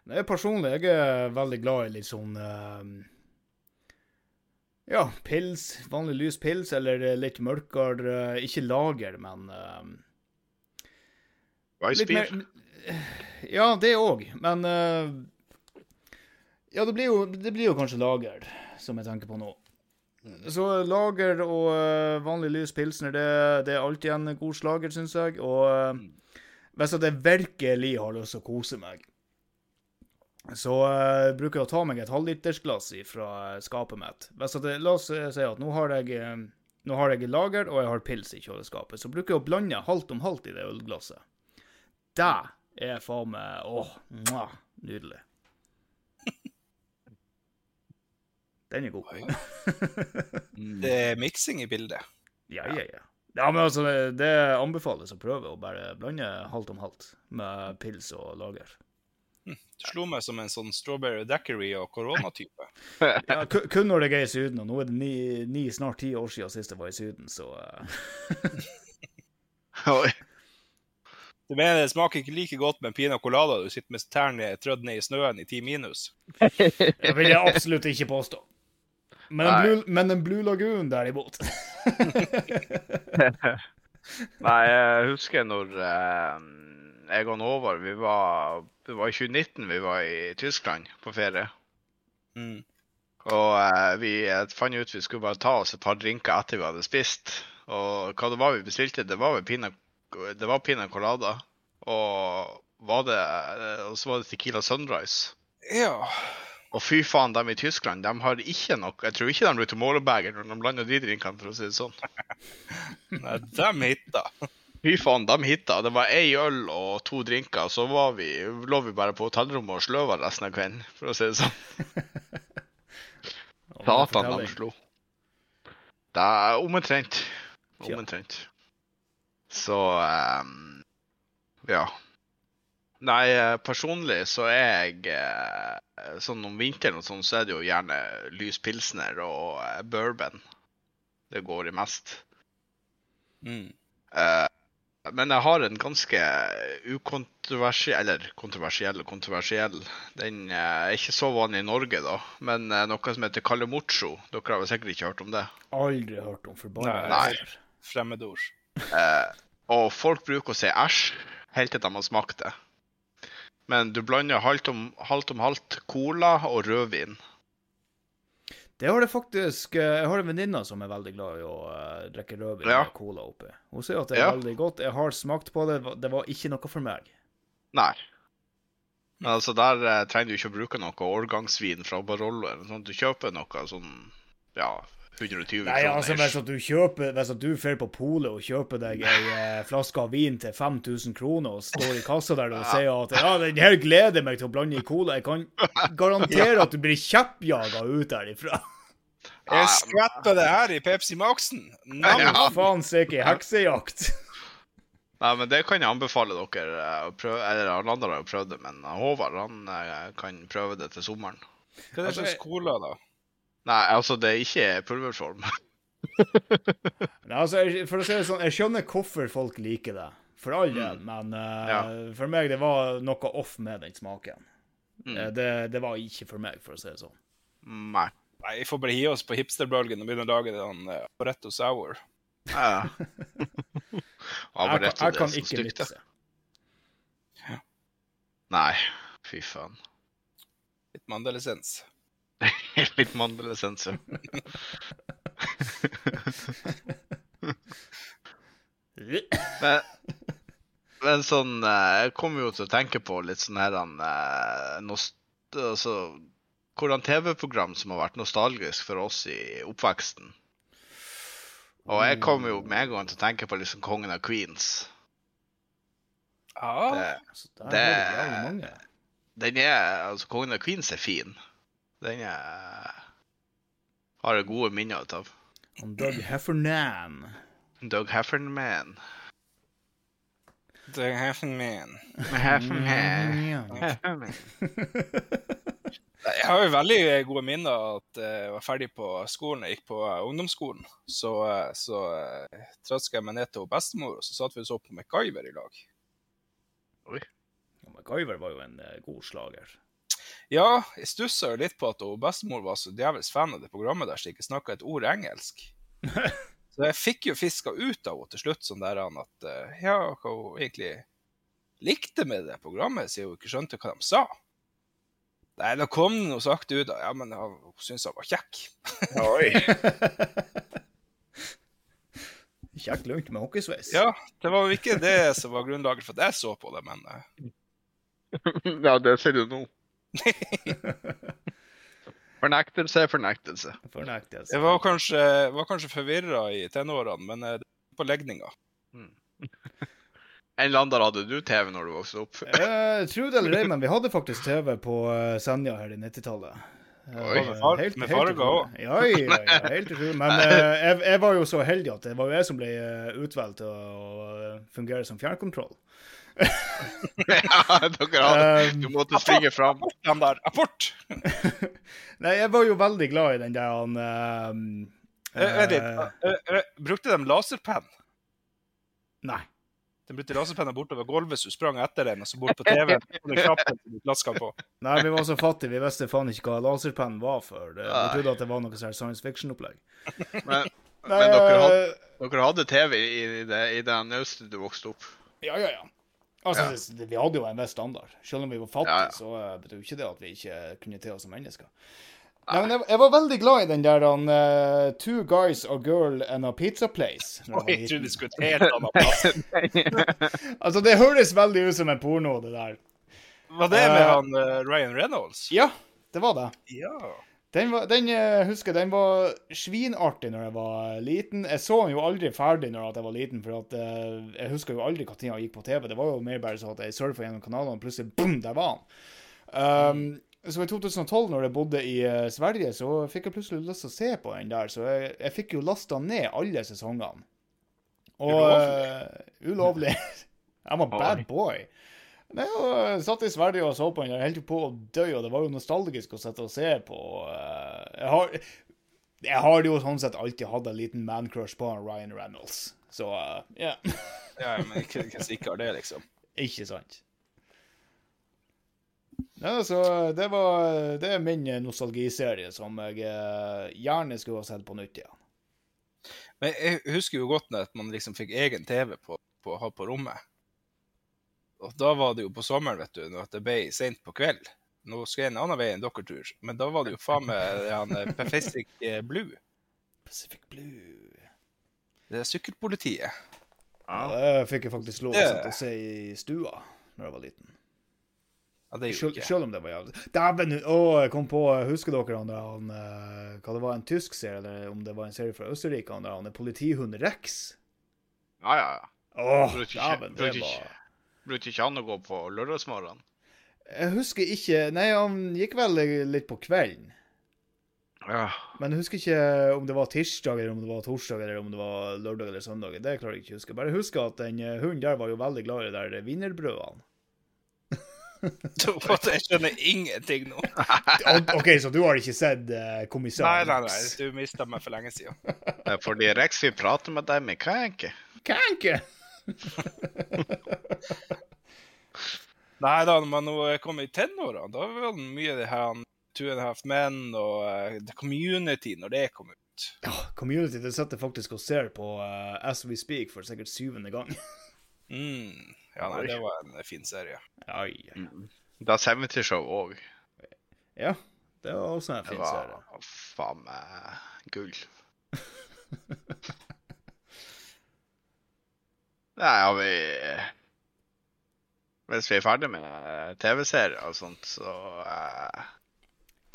Det er personlig, jeg er veldig glad i litt sånn Ja, pils. Vanlig lys pils, eller litt mørkere eh, Ikke lager, men eh, Weissbier. mer Ja, det òg, men eh, Ja, det blir, jo, det blir jo kanskje lager, som jeg tenker på nå. Så lager og eh, vanlig lys pilsner, det, det er alltid en god slager, syns jeg. Og eh, hvis jeg virkelig har lyst til å kose meg, så uh, bruker jeg å ta meg et halvlitersglass fra skapet mitt. Jeg, la oss eh, si at nå har jeg eh, nå har jeg lager og jeg har pils i kjøleskapet, så bruker jeg å blande halvt om halvt i det ølglasset. Det er faen meg åh, mwah, nydelig. Den er god. Det er miksing i bildet. Ja, ja, ja. Ja, men altså, det anbefales å prøve å bare blande halvt om halvt med pils og lager. Det slo meg som en sånn strawberry daiquiri og koronatype. Ja, kun når det er i Syden, og nå er det ni, ni snart ti år siden sist jeg var i Syden, så eh, Oi. Du mener det smaker ikke like godt med pina colada du sitter med tærne trødd ned i snøen i ti minus? det vil jeg absolutt ikke påstå. Men en blu Blue, men en Blue Lagoon, derimot Nei, jeg husker når eh, jeg og Håvard vi var, Det var i 2019 vi var i Tyskland på ferie. Mm. Og eh, vi eh, fant ut vi skulle bare ta oss et par drinker etter vi hadde spist. Og hva det var vi bestilte, det var pina, det var pina colada. og, det, og så var det Tequila Sunrise. Ja. Og fy faen, de i Tyskland de har ikke noe Jeg tror ikke de bruker målebeger når de blander de drinkene, for å si det sånn. Nei, dem hitta. Fy faen, de hitta. Det var ei øl og to drinker, så var vi, lå vi bare på hotellrommet og sløva resten av kvelden, for å si det sånn. Satan, de slo. Det er omtrent. Omtrent. Så um, Ja. Nei, personlig så er jeg eh, Sånn om vinteren og sånn, så er det jo gjerne lys pilsner og eh, bourbon. Det går i mest. Mm. Eh, men jeg har en ganske ukontroversiell Eller kontroversiell og kontroversiell. Den eh, er ikke så vanlig i Norge, da. Men eh, noe som heter Kalemucho. Dere har vel sikkert ikke hørt om det? Aldri hørt om forbanna. Fremmedord. Eh, og folk bruker å si æsj helt til de har smakt det. Men du blander halvt om halvt, om halvt cola og rødvin. Det har det faktisk eh, Jeg har en venninne som er veldig glad i å eh, drikke rødvin Ja. med cola oppi. Hun sier at det er Ja. veldig godt. Jeg har smakt på det, det var ikke noe for meg. Nei. Men altså, der eh, trenger du ikke å bruke noe årgangsvin fra Barolo eller noe. Du kjøper noe sånn ja, 120 Nei, altså hvis at du kjøper Hvis at du drar på polet og kjøper deg ei eh, flaske av vin til 5000 kroner og står i kassa der og sier at ja, den her gleder meg til å blande i cola, jeg kan garantere at du blir kjeppjaga ut derifra. Jeg skvetter det her i Pepsi Max-en. Nam. Ja. Faen sikke heksejakt. Nei, men det kan jeg anbefale dere eh, å prøve. Eller alle andre har jo prøvd det, men Håvard han eh, kan prøve det til sommeren. Hva er det slags cola, da? Nei, altså, det er ikke pulverform. Nei, altså, jeg, for å si det sånn, jeg skjønner hvorfor folk liker det. For all del, men uh, Ja. for meg det var noe off med den smaken. Mm. Eh, Det, det var ikke for meg, for å si det sånn. Nei. Nei, Vi får bare gi oss på hipsterbølgen og begynne å lage den uh, Oretto Sour. Ja. Ja, Jeg, kan- jeg kan ikke da. mikse. Nei, fy faen. Litt mandelessens. Litt mandelessens, ja. Men, men sånn eh, Jeg kommer jo til å tenke på litt sånn her eh, altså, Hvordan TV-program som har vært nostalgisk for oss i oppveksten. Og jeg kommer jo med en gang til å tenke på liksom Kongen av Queens. Ja. Det, Det- har du jævlig den er Altså, Kongen av Queens er fin. Den er Har jeg gode minner av. Han Doug Heffernan. Doug Heffernan. Doug Heffernan. Heffernan. Heffernan. Jeg har jo veldig gode minner av at eh, jeg var ferdig på skolen. Jeg gikk på eh, ungdomsskolen. Så, eh, så traska jeg meg ned til bestemor, og så satt vi og så på MacGyver i lag. Oi. Og MacGyver var jo en god slager. Ja, jeg stussa jo litt på at bestemor var så djevelsk fan av det programmet der, så jeg ikke snakka et ord engelsk. så jeg fikk jo fiska ut av henne til slutt sånn der han at eh, ja, hva hun egentlig likte med det programmet, siden hun ikke skjønte hva de sa. Nei, da kom det noe sakte ut ja, men hun syntes han var kjekk. Oi. Kjekk lunt med hockeysveis. Ja, det var jo ikke det som var grunnlaget for at jeg så på det, men eh, ja, det ser du nå. Fornektelse er fornektelse. Fornektelse. jeg var kanskje, var kanskje forvirra i tenårene, men eh, det var på legninga. En eller annen hadde du TV når du vokste opp? Eh, tro det eller ei, men vi hadde faktisk TV på eh, Senja her i 90-tallet. Eh, Oi. Med med farger òg. Ja, ja, ja, helt utrolig. Men eh, jeg, jeg var jo så heldig at det var jo jeg som ble eh, utvalgt til å eh, fungere som fjernkontroll. ja, dere hadde Um, Du måtte springe fram. Den der, apport! Nei, jeg var jo veldig glad i den der han ehm, Eh, Vent litt. eh, Eh, eh, Brukte de laserpenn? Nei. De brukte laserpenner bortover gulvet, så du sprang etter den, og så bort på TV-en. på. Nei, vi var så fattige, vi visste faen ikke hva laserpenn var før. Vi trodde at det var noe sånn science fiction-opplegg. Men, Nei, men dere, hadde, eh, dere hadde TV i det, i den naustet du vokste opp? Ja, ja, ja. Altså, Ja. det- Vi hadde jo en viss standard. Selv om vi var fattige, Ja, så eh, betyr jo ikke det at vi ikke kunne til oss som mennesker. Nei, men jeg, jeg var veldig glad i den der han, uh, Two guys, a girl and a pizza place. Oi, jeg trodde vi skulle et helt annet plass. Altså, det høres veldig ut som en porno, det der. Var det med uh, han eh, Ryan Reynolds? Ja, det var det. Ja. Den, var, den jeg husker jeg, den var svinartig når jeg var liten. Jeg så den jo aldri ferdig når jeg var liten, for at, eh, jeg husker jo aldri når han gikk på TV. Det var jo mer bare sånn at jeg surfa gjennom kanalene, og plutselig boom, der var han. Um, så i 2012, når jeg bodde i eh, Sverige, så fikk jeg plutselig lyst til å se på den der. Så jeg, jeg fikk jo lasta ned alle sesongene. Og Ulovlig. Uh, ulovlig. I'm a bad boy. Nei, jeg satt i Sverige og så på den Jeg helt på å dø, og det var jo nostalgisk å sitte og se på. eh, Jeg har, jeg har jo sånn sett alltid hatt en liten man-crush på Ryan Reynolds. Så eh, ja, ja, men ikke, ikke sikker det, liksom. ikke sant. Nei, så det var Det er min nostalgiserie som jeg eh, gjerne skulle ha sett på nytt igjen. Men jeg husker jo godt når at man liksom fikk egen TV på, på, ha på rommet. Og da var det jo på sommeren, vet du, når det ble sent på kveld. Nå skal jeg en annen vei enn dere tur, men da var det jo faen meg han eh, Pacific eh, Blue. Pacific Blue. Det er sykkelpolitiet. Ja, det fikk jeg faktisk lov til å se i stua når jeg var liten. Ja, det gjorde ikke. selv om det var jævlig Dæven! Å, jeg kom på Husker dere han der han eh, Hva det var, en tysk serie, eller om det var en serie fra Østerrike? Han der han er politihund Rex? Ja, ja, ja. Åh, dæven, det var Brukte ikke han å gå på lørdagsmorgen? Jeg husker ikke Nei, han gikk vel litt på kvelden. Ja. Men jeg husker ikke om det var tirsdag, eller om det var torsdag, eller om det var lørdag eller søndag. Det klarer jeg ikke å huske. Bare husker at den eh, hunden der var jo veldig glad i de der wienerbrødene. Jeg skjønner ingenting nå. OK, så du har ikke sett uh, Kommissær Nei, nei, nei. Du mista meg for lenge siden. Fordi Rex vil prate med deg med Kanke. Kanke! Nei da, når man nå kom i tenårene, da var det mye det her Two and a Half Men og uh, The Community når det kom ut. Ja, Community det sitter faktisk og ser på uh, As We Speak for sikkert syvende gang. Mm. Ja, nei, det var en fin serie. Ai, ai. Da 70 Show òg. Ja, det var også en fin serie. Det var faen meg gull. Nei, har vi Hvis vi er ferdig med eh, TV-serier og sånt, så eh,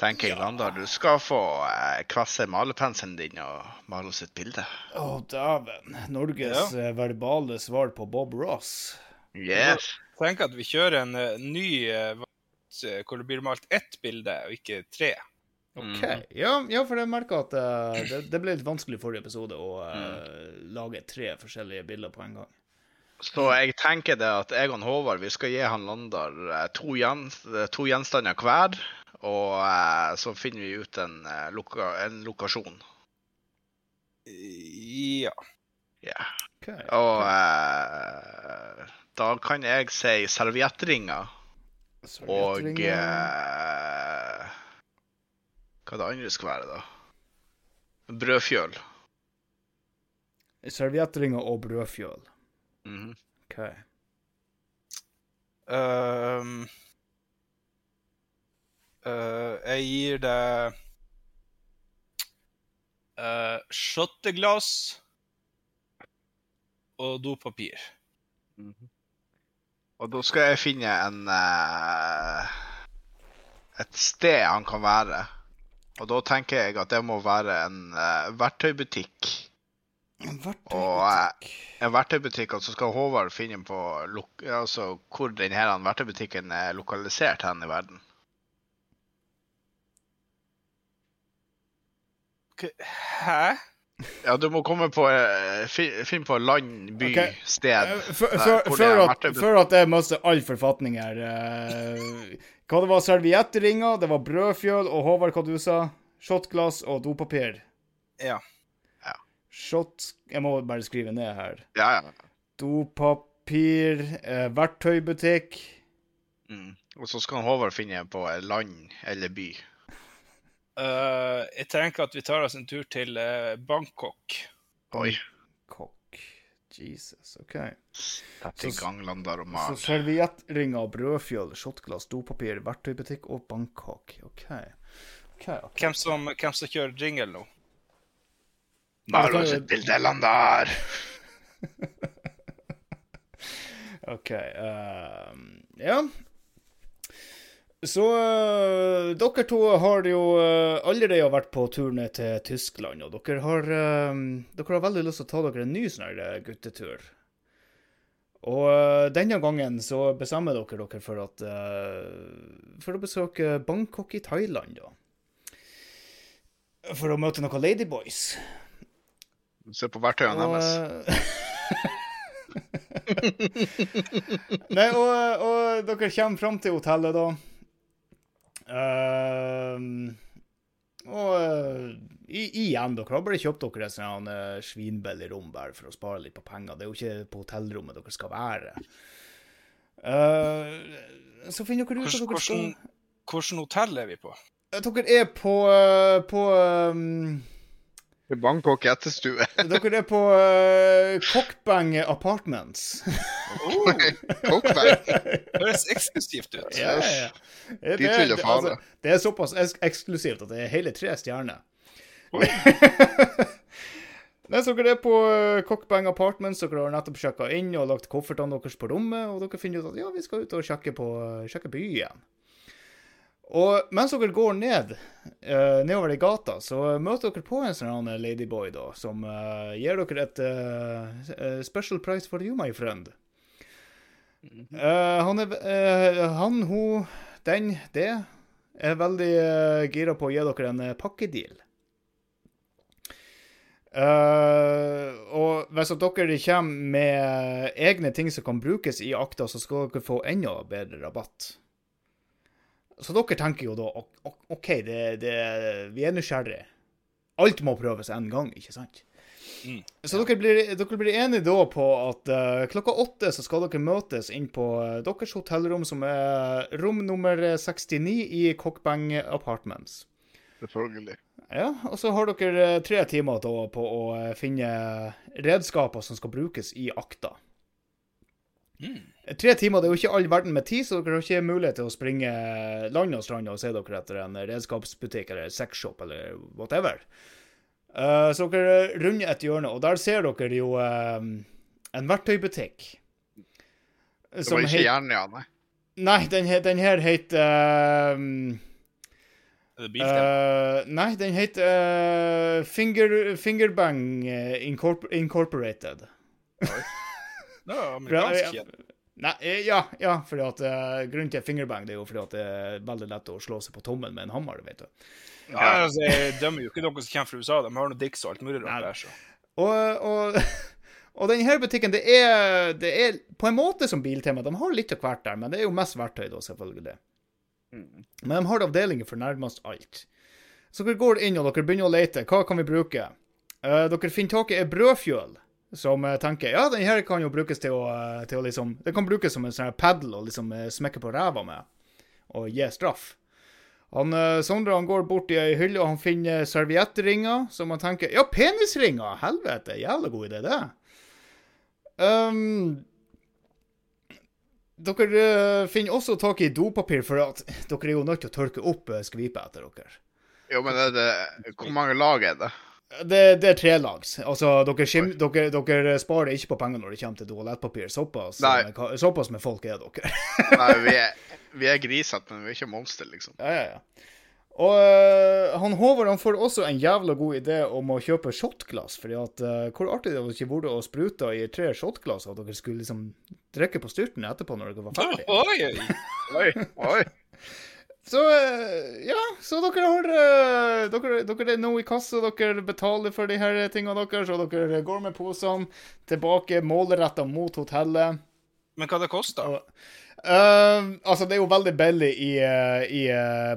tenker jeg, Landar, du skal få eh, kvasse malerpenselen din og male oss et bilde. Å, dæven. Norges ja. verbale svar på Bob Ross. Yes. Tenk at vi kjører en uh, ny uh, eh, hvor det blir malt ett bilde, og ikke tre. OK. Ja, ja, for jeg merka at uh, det, det ble litt vanskelig i forrige episode å eh, lage tre forskjellige bilder på en gang. Så jeg tenker det at jeg og Håvard vi skal gi han Landar eh, to, gjen, eh, to gjenstander hver. Og eh, så finner vi ut en, loka, en lokasjon. Ja. Ja. Okay. Og eh, da kan jeg si serviettringer og eh, Hva det andre skal være, da? Brødfjøl. Serviettringer og brødfjøl. Mhm. Okay. Ehm, uh, jeg gir det uh, shotteglass og dopapir. Og da skal jeg finne en uh, Et sted han kan være. Og da tenker jeg at det må være en uh, verktøybutikk. En Og, verktøybutikk. En verktøybutikk, og så skal Håvard finne på altså, hvor denne verktøybutikken er lokalisert hen i verden. Hæ? Ja, du må komme på eh, Finn på land, by, okay. sted. Eh, før- det er at, at jeg mister all forfatning her eh, Hva det var serviettringer, det var brødfjøl, og Håvard, hva du sa? Shotglass og dopapir. Ja. Shot Jeg må bare skrive ned her. Ja, ja. Dopapir, eh, verktøybutikk Mm. Og så skal Håvard finne på land eller by. Uh, jeg tenker at vi tar oss en tur til uh, Bangkok. Oi. Bangkok. Jesus, OK. Sett ganglander Så- gang, og Så Mal. serviettringer, brødfjøl, shotglass, dopapir, verktøybutikk og Bangkok. OK. okay, okay. Hvem som, hvem som kjører jingle nå? Maros et bilde der! OK. Uh, ja. Så uh, dere to har jo uh, allerede vært på tur ned til Tyskland, og dere har, eh, dere har veldig lyst til å ta dere en ny sånn eh, guttetur. Og eh, denne gangen så bestemmer dere dere for at eh, For å besøke Bangkok i Thailand, da. For å møte noen ladyboys. Se på verktøyene Og, deres. Nei, og, og dere kommer fram til hotellet, da. Uh, og uh, i, igjen, dere har bare kjøpt dere et sånt uh, svinbillig rom bare for å spare litt på penger. Det er jo ikke på hotellrommet dere skal være. Uh, så finner dere ut at Hvordan, dere skal hvordan, hvordan hotell er vi på? Dere er på, eh, på I Bangkok etterstue. Dere er på uh, Cockbang Apartments. Kokkverk. Høres eksklusivt ut. Ja, ja, ja. Det, Dit det- altså, det er såpass eks eksklusivt at det er hele tre stjerner. Nei, så dere er på uh, Cockbang Apartments, dere har nettopp sjekka inn og lagt koffertene deres på rommet, og dere finner ut at ja, vi skal ut og sjekke, på, sjekke byen. Og mens dere går ned uh, nedover i gata, så møter dere på en sånn ladyboy da, som uh, gir dere et uh, special price for you, my friend. Eh, han er Han, hun, den, det er veldig gira på å gi dere en pakkedeal. Og hvis dere kommer med egne ting som kan brukes i akta, så skal dere få enda bedre rabatt. Så dere tenker jo da OK, det, det, vi er nysgjerrige. Alt må prøves en gang, ikke sant? Mm. Så dere blir, dere blir enige da på at uh, klokka åtte så skal dere møtes inn på eh, deres hotellrom, som er rom nummer 69 i Cockbang Apartments. Selvfølgelig. Ja, og så har dere eh, tre timer da på å finne redskaper som skal brukes i akta. Mm. Tre timer det er jo ikke all verden med tid, så dere har ikke mulighet til å springe land og strand og se dere etter en redskapsbutikk eller sexshop eller whatever. Uh, så dere runder et hjørne, og der ser dere jo uh, en verktøybutikk. Det var ikke Jernia, nei. Nei, den, den her heter uh, Er det? Eh, nei, den heter uh, Finger, Fingerbang Incorpor Incorporated. ja, amerikansk kjede. Nei, eh, ja, ja, fordi at uh, grunnen til fingerbang det er jo fordi at det er veldig lett å slå seg på tommelen med en hammer, vet du. Ja, altså, jeg dømmer jo ikke noen som kommer fra USA. De har noe dicks og alt mulig rart der, så. Og, og, og denne butikken, det er, det er på en måte som Biltema. De har litt av hvert der, men det er jo mest verktøy, da, selvfølgelig. Men de har avdelinger for nærmest alt. Så dere går inn og dere begynner å lete. Hva kan vi bruke? Uh, dere finner tak i ei brødfjøl som eh, tenker ja, den her kan jo brukes til å, eh, til å liksom Det kan brukes som en sånn padel å liksom eh, smekke på ræva med og gi straff. Han, Sondre han går bort i ei hylle og han finner serviettringer som han tenker Ja, penisringer! Helvete, jævla god idé, det. Um, dere finner også tak i dopapir, for at dere er jo nødt til å tørke opp skvipet etter dere. Jo, men er det, hvor mange lag er det? Det, det er trelags. Altså, dere, skim, dere, dere sparer ikke på penger når det kommer til toalettpapir. Såpass, Nei. eh, såpass med folk er dere. Nei, vi er, vi er grisete, men vi er ikke monster, liksom. Ja, ja, ja. Og uh, han Håvard han får også en jævla god idé om å kjøpe shotglass. fordi at eh, Hvor artig det hadde ikke vært å sprute i tre shotglass, at dere skulle liksom drikke på styrten etterpå når dere var ferdig. Oi. Oi, oi. Så eh, ja, så dere har eh, dere, dere er nå i kassa, dere betaler for de her tingene deres, og dere går med posene tilbake målretta mot hotellet. Men hva det koster? Uh, altså, det er jo veldig billig i, i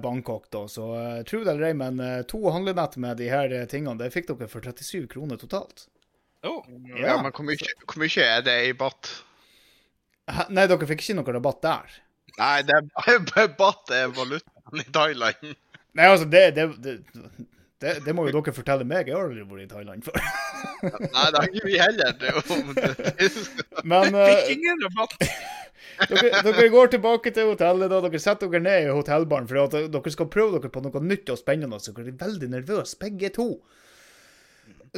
Bangkok, da, så uh, tro det eller ei, men uh, to handlenett med de her tingene, det fikk dere for 37 kroner totalt. Oh. Ja, men hvor mye, hvor mye er det i baht? Nei, dere fikk ikke noe rabatt der. Nei, det er baht er valutaen i Thailand. Nei, altså, det, det, det, det, det må jo dere fortelle meg. Jeg har aldri vært i Thailand før. Nei, det har ikke vi heller. Det er jo, Men Fikk ingen rabatt. dere, dere går tilbake til hotellet, da. Dere setter dere ned i hotellbaren for at dere skal prøve dere på noe nytt og spennende. Så dere er veldig nervøse, begge to.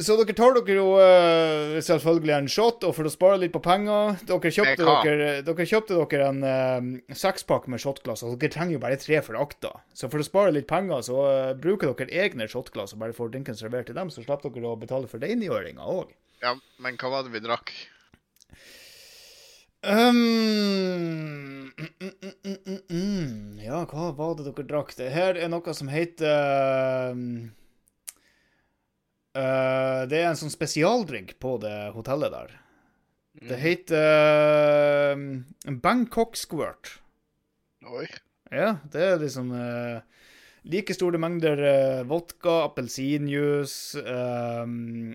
Så dere tar dere jo uh, selvfølgelig en shot, og for å spare litt på penger Dere kjøpte, dere, dere, kjøpte dere en uh, sekspakk med shotglass, og dere trenger jo bare tre for akta. Så for å spare litt penger, så uh, bruker dere egne shotglass og bare får drinken servert til dem, så slipper dere å betale for rengjøringa òg. Ja, men hva var det vi drakk? Um, mm, mm, mm. Ja, hva var det dere drakk? Det her er noe som heter um, uh, Det er en sånn spesialdrink på det hotellet der. Det heter uh, Bangkok Squirt. Oi. Ja, det er liksom uh, like store mengder vodka, appelsinjuice,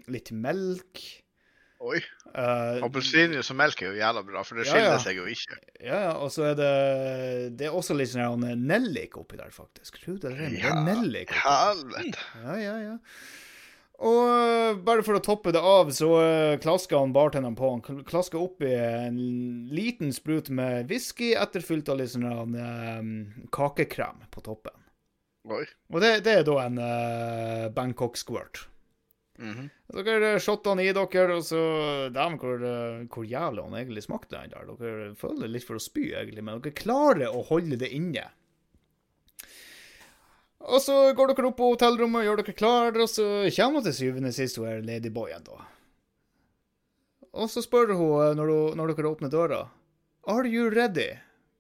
litt melk. Oi. Uh, Appelsinjuice og melk er jo jævla bra, for det skiller ja. seg jo ikke. Ja, ja, og så er det Det er også litt sånn nellik oppi der, faktisk. Tror du det er, det er nellik helvete. Ja, ja, ja. Og øh, bare for å toppe det av, så klaska klasker han bartenderen på. Han klaska oppi en liten sprut med whisky, etterfylt av litt sånn øh, kakekrem på toppen. Oi. Og det, det er da en uh, Bangkok squirt. Mhm. Dere shotta han i dere, og så Dæven, hvor, hvor jævlig han egentlig smakte, den der. Dere føler litt for å spy, egentlig, men dere klarer å holde det inne. Og så går dere opp på hotellrommet, gjør dere klare, og så kommer til syvende sist hun er ladyboyen, da. Og så spør hun øh, når, hun, når dere åpner døra Are you ready?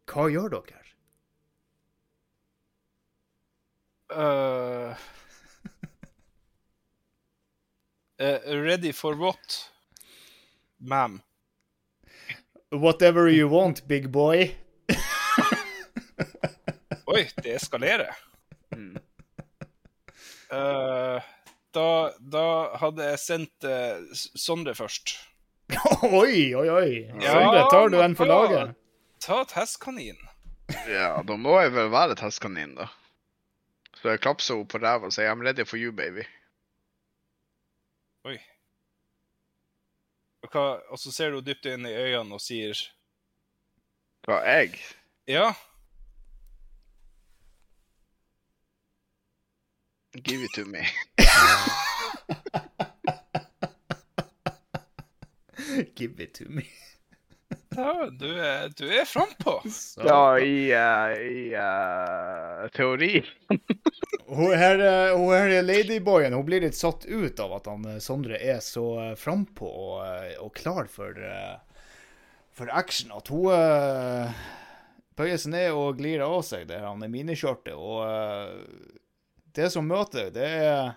Hva gjør dere? Uh, uh, ready for what, ma'am? Whatever you want, big boy. Oi, det eskalerer. Mm. Uh, da, da hadde jeg sendt uh, Sondre først. oi, oi, oi. Ja, Sondre, tar du den for laget? Ta et hestkanin. Ja, da må jeg vel være testkanin, da. Så jeg klapser henne på ræva og sier 'I'm ready for you, baby'. Oi. Og, hva, og så ser du dypt inn i øynene og sier Hva, jeg? Ja, Give it to me. Give it to me. ja du er, du er frampå. Ja, i, uh, i uh, teori. Hun her, eh, hun her ladyboyen hun blir litt satt ut av at han Sondre er så frampå og, og klar for, for action at hun uh, bøyer seg ned og glir av seg det her miniskjørtet. Og det som møter, det er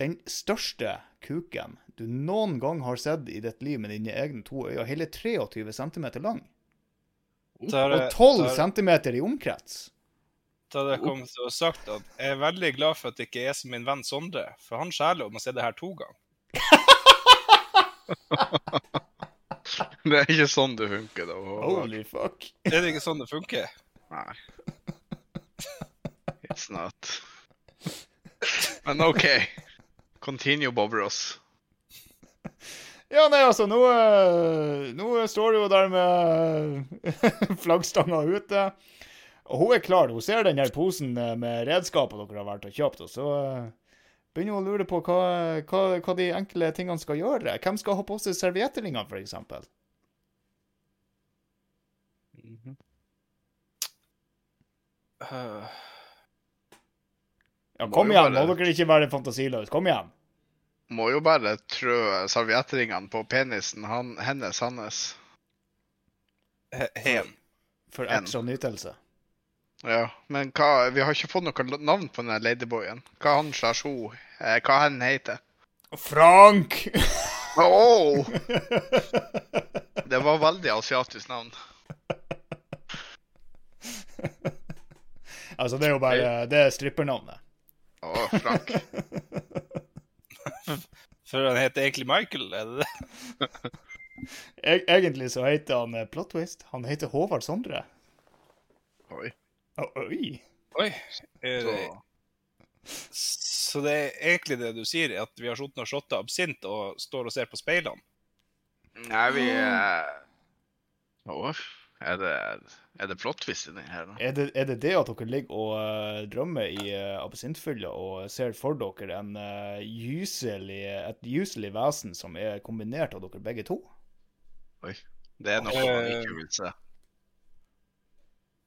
den største kuken du noen gang har sett i ditt liv med dine egne to øyne. Hele 23 cm lang. Da Og 12 da cm i omkrets. Da hadde jeg kommet til å sagt at jeg er veldig glad for at det ikke er som min venn Sondre, for han skjæler om å se det her to ganger. Det er ikke sånn det funker, da. Holy fuck. Er det ikke sånn det funker? Nei. It's not. Men OK. Continue, Bob Ross. Ja, nei, altså, nå, eh, nå står du jo der med flaggstanga ute. Og hun er klar. Hun ser den her posen eh, med redskaper dere har vært og kjøpt, og så eh, begynner hun å lure på hva, hva, hva de enkle tingene skal gjøre. Hvem skal ha på seg servietteringene, for eksempel? Øh, Ja, kom igjen, bare- må dere ikke være fantasiløse. Kom igjen. Må jo bare trø serviettringene på penisen han, hennes, hans. hen. For En. ekstra nytelse. Ja, men hva Vi har ikke fått noe navn på den ladyboyen. Hva han slash hun eh, Hva han heter? Frank! Åh! Det var veldig asiatisk navn. altså, det er jo bare Det er strippernavnet. Å, Frank. For han heter egentlig Michael, er det det? E egentlig så heter han eh, Plot Twist. Han heter Håvard Sondre. Oi. Oi. Oi. Er Så. det, så det er egentlig det du sier, at vi har sittet og shotta absint og står og ser på speilene? Nei, vi eh, Er det, er det plottvist i den her? Da? Er det, er det det at dere ligger og uh, drømmer i uh, absintfylla og ser for dere en uh, gyselig, et gyselig vesen som er kombinert av dere begge to? Oi. Det er noe man Eh. ikke vil se.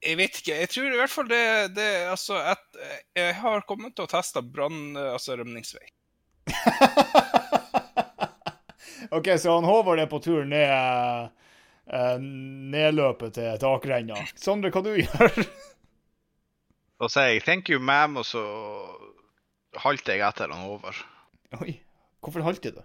Jeg vet ikke. Jeg tror i hvert fall det, det Altså, at jeg har kommet til å teste brann... Altså rømningsvei. OK, så han Håvard er på tur ned eh, nedløpet til takrenna. Sondre, hva du gjør? Da sier jeg 'thank you, ma'am', og så halter jeg etter han over. Oi, hvorfor halter du?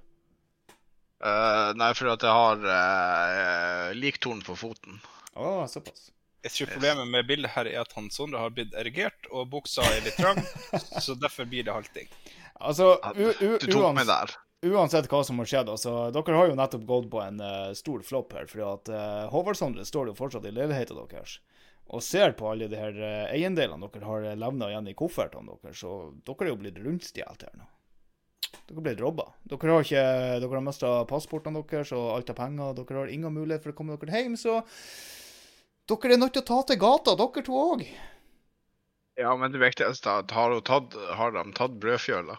Uh, nei, for at jeg har uh, liktorn på foten. Å, såpass. Jeg tror problemet med bildet her er at han Sondre har blitt erigert, og buksa er litt trang, så derfor blir det halting. Altså, u u Du tok meg der. Uansett hva som har skjedd, altså, dere har jo nettopp gått på en uh, stor flopp her, for at uh, Håvard-Sondre står jo fortsatt i leiligheten deres og ser på alle de her uh, eiendelene dere har levna igjen i koffertene deres, så dere er jo blitt rundstjålet her nå. Dere er blitt robba. Dere har ikke Dere har mista passportene deres og alt av penger. Dere har ingen mulighet for å komme dere hjem, så dere er nødt til å ta til gata, dere to òg. Ja, men det viktigste er at har, hun tatt, har tatt brødfjøla?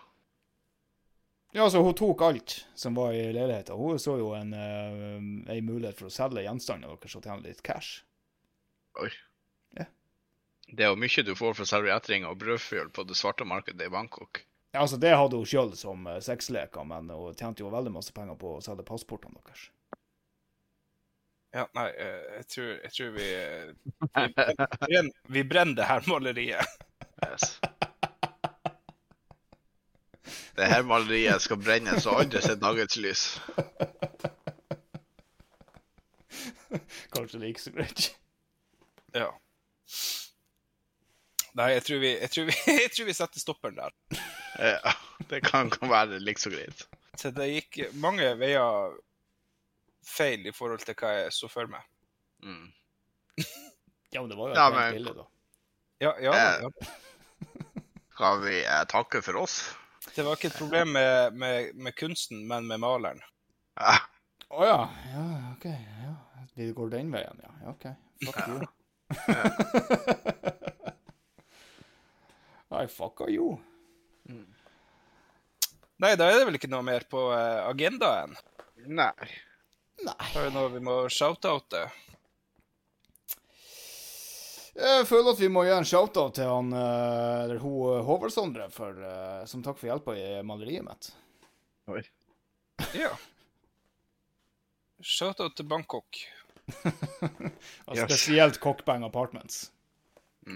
Ja, altså, hun tok alt som var i leiligheten. Hun så jo en, eh, en mulighet for å selge gjenstandene deres og tjene litt cash. Oi. Ja. Det er jo mye du får for serviettringer og brødfjøl på det svarte markedet i Bangkok. Ja, altså, det hadde hun sjøl som uh, sexleker, men hun tjente jo veldig masse penger på å selge passportene deres. Ja, nei, eh, jeg tror, jeg tror vi, eh, vi, brenner, vi brenner det her maleriet. Yes. Det her maleriet skal brennes og aldri sett dagens lys. Kanskje det gikk så greit. Ja. Nei, jeg tror vi, jeg tror vi, jeg tror vi setter stopperen der. Ja, det kan, kan være så greit. Så det gikk mange veier feil i forhold til hva jeg så for meg. Mm. Ja, men det var jo et Ja, men- bilde, da. Ja, ja, Eh. ja. Skal vi eh, takke for oss? Det var ikke et problem med, med, med kunsten, men med maleren. Å ah. oh, ja. Ja, OK. Ja. Vi går den veien, ja. ja OK. Fuck you. I fucka you. Nei, da er det vel ikke noe mer på eh, agendaen. Nei. Nei. Har vi noe vi må shout-oute? Jeg føler at vi må gi en shout-out til han, eh, eller hun eh, Håvard-Sondre, for, eh, som takk for hjelpa i maleriet mitt. Oi. Ja. Shout-out til Bangkok. Og Yes. spesielt Cockbang Apartments.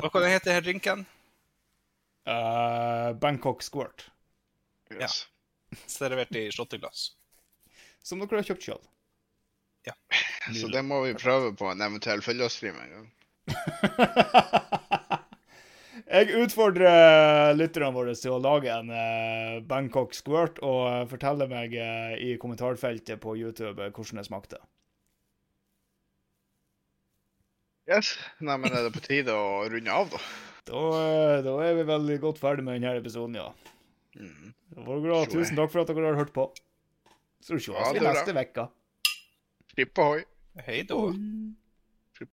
Og hva heter den drinken? Uh, Bangkok Squirt, Yes. Servert i shotteglass. som dere har kjøpt sjøl. Så det må vi prøve på en eventuell følgestream en gang. Jeg utfordrer lytterne våre til å lage en eh, Bangkok Squirt og eh, fortelle meg eh, i kommentarfeltet på YouTube hvordan det smakte. Yes. Nei, men er det på tide å runde av, da? Da, da er vi veldig godt ferdig med denne episoden, ja. Mm. Da var bra. Tusen takk for at dere har hørt på. Så Ja, ses vi neste uke. Slipp ohoi. Hei da. Oi.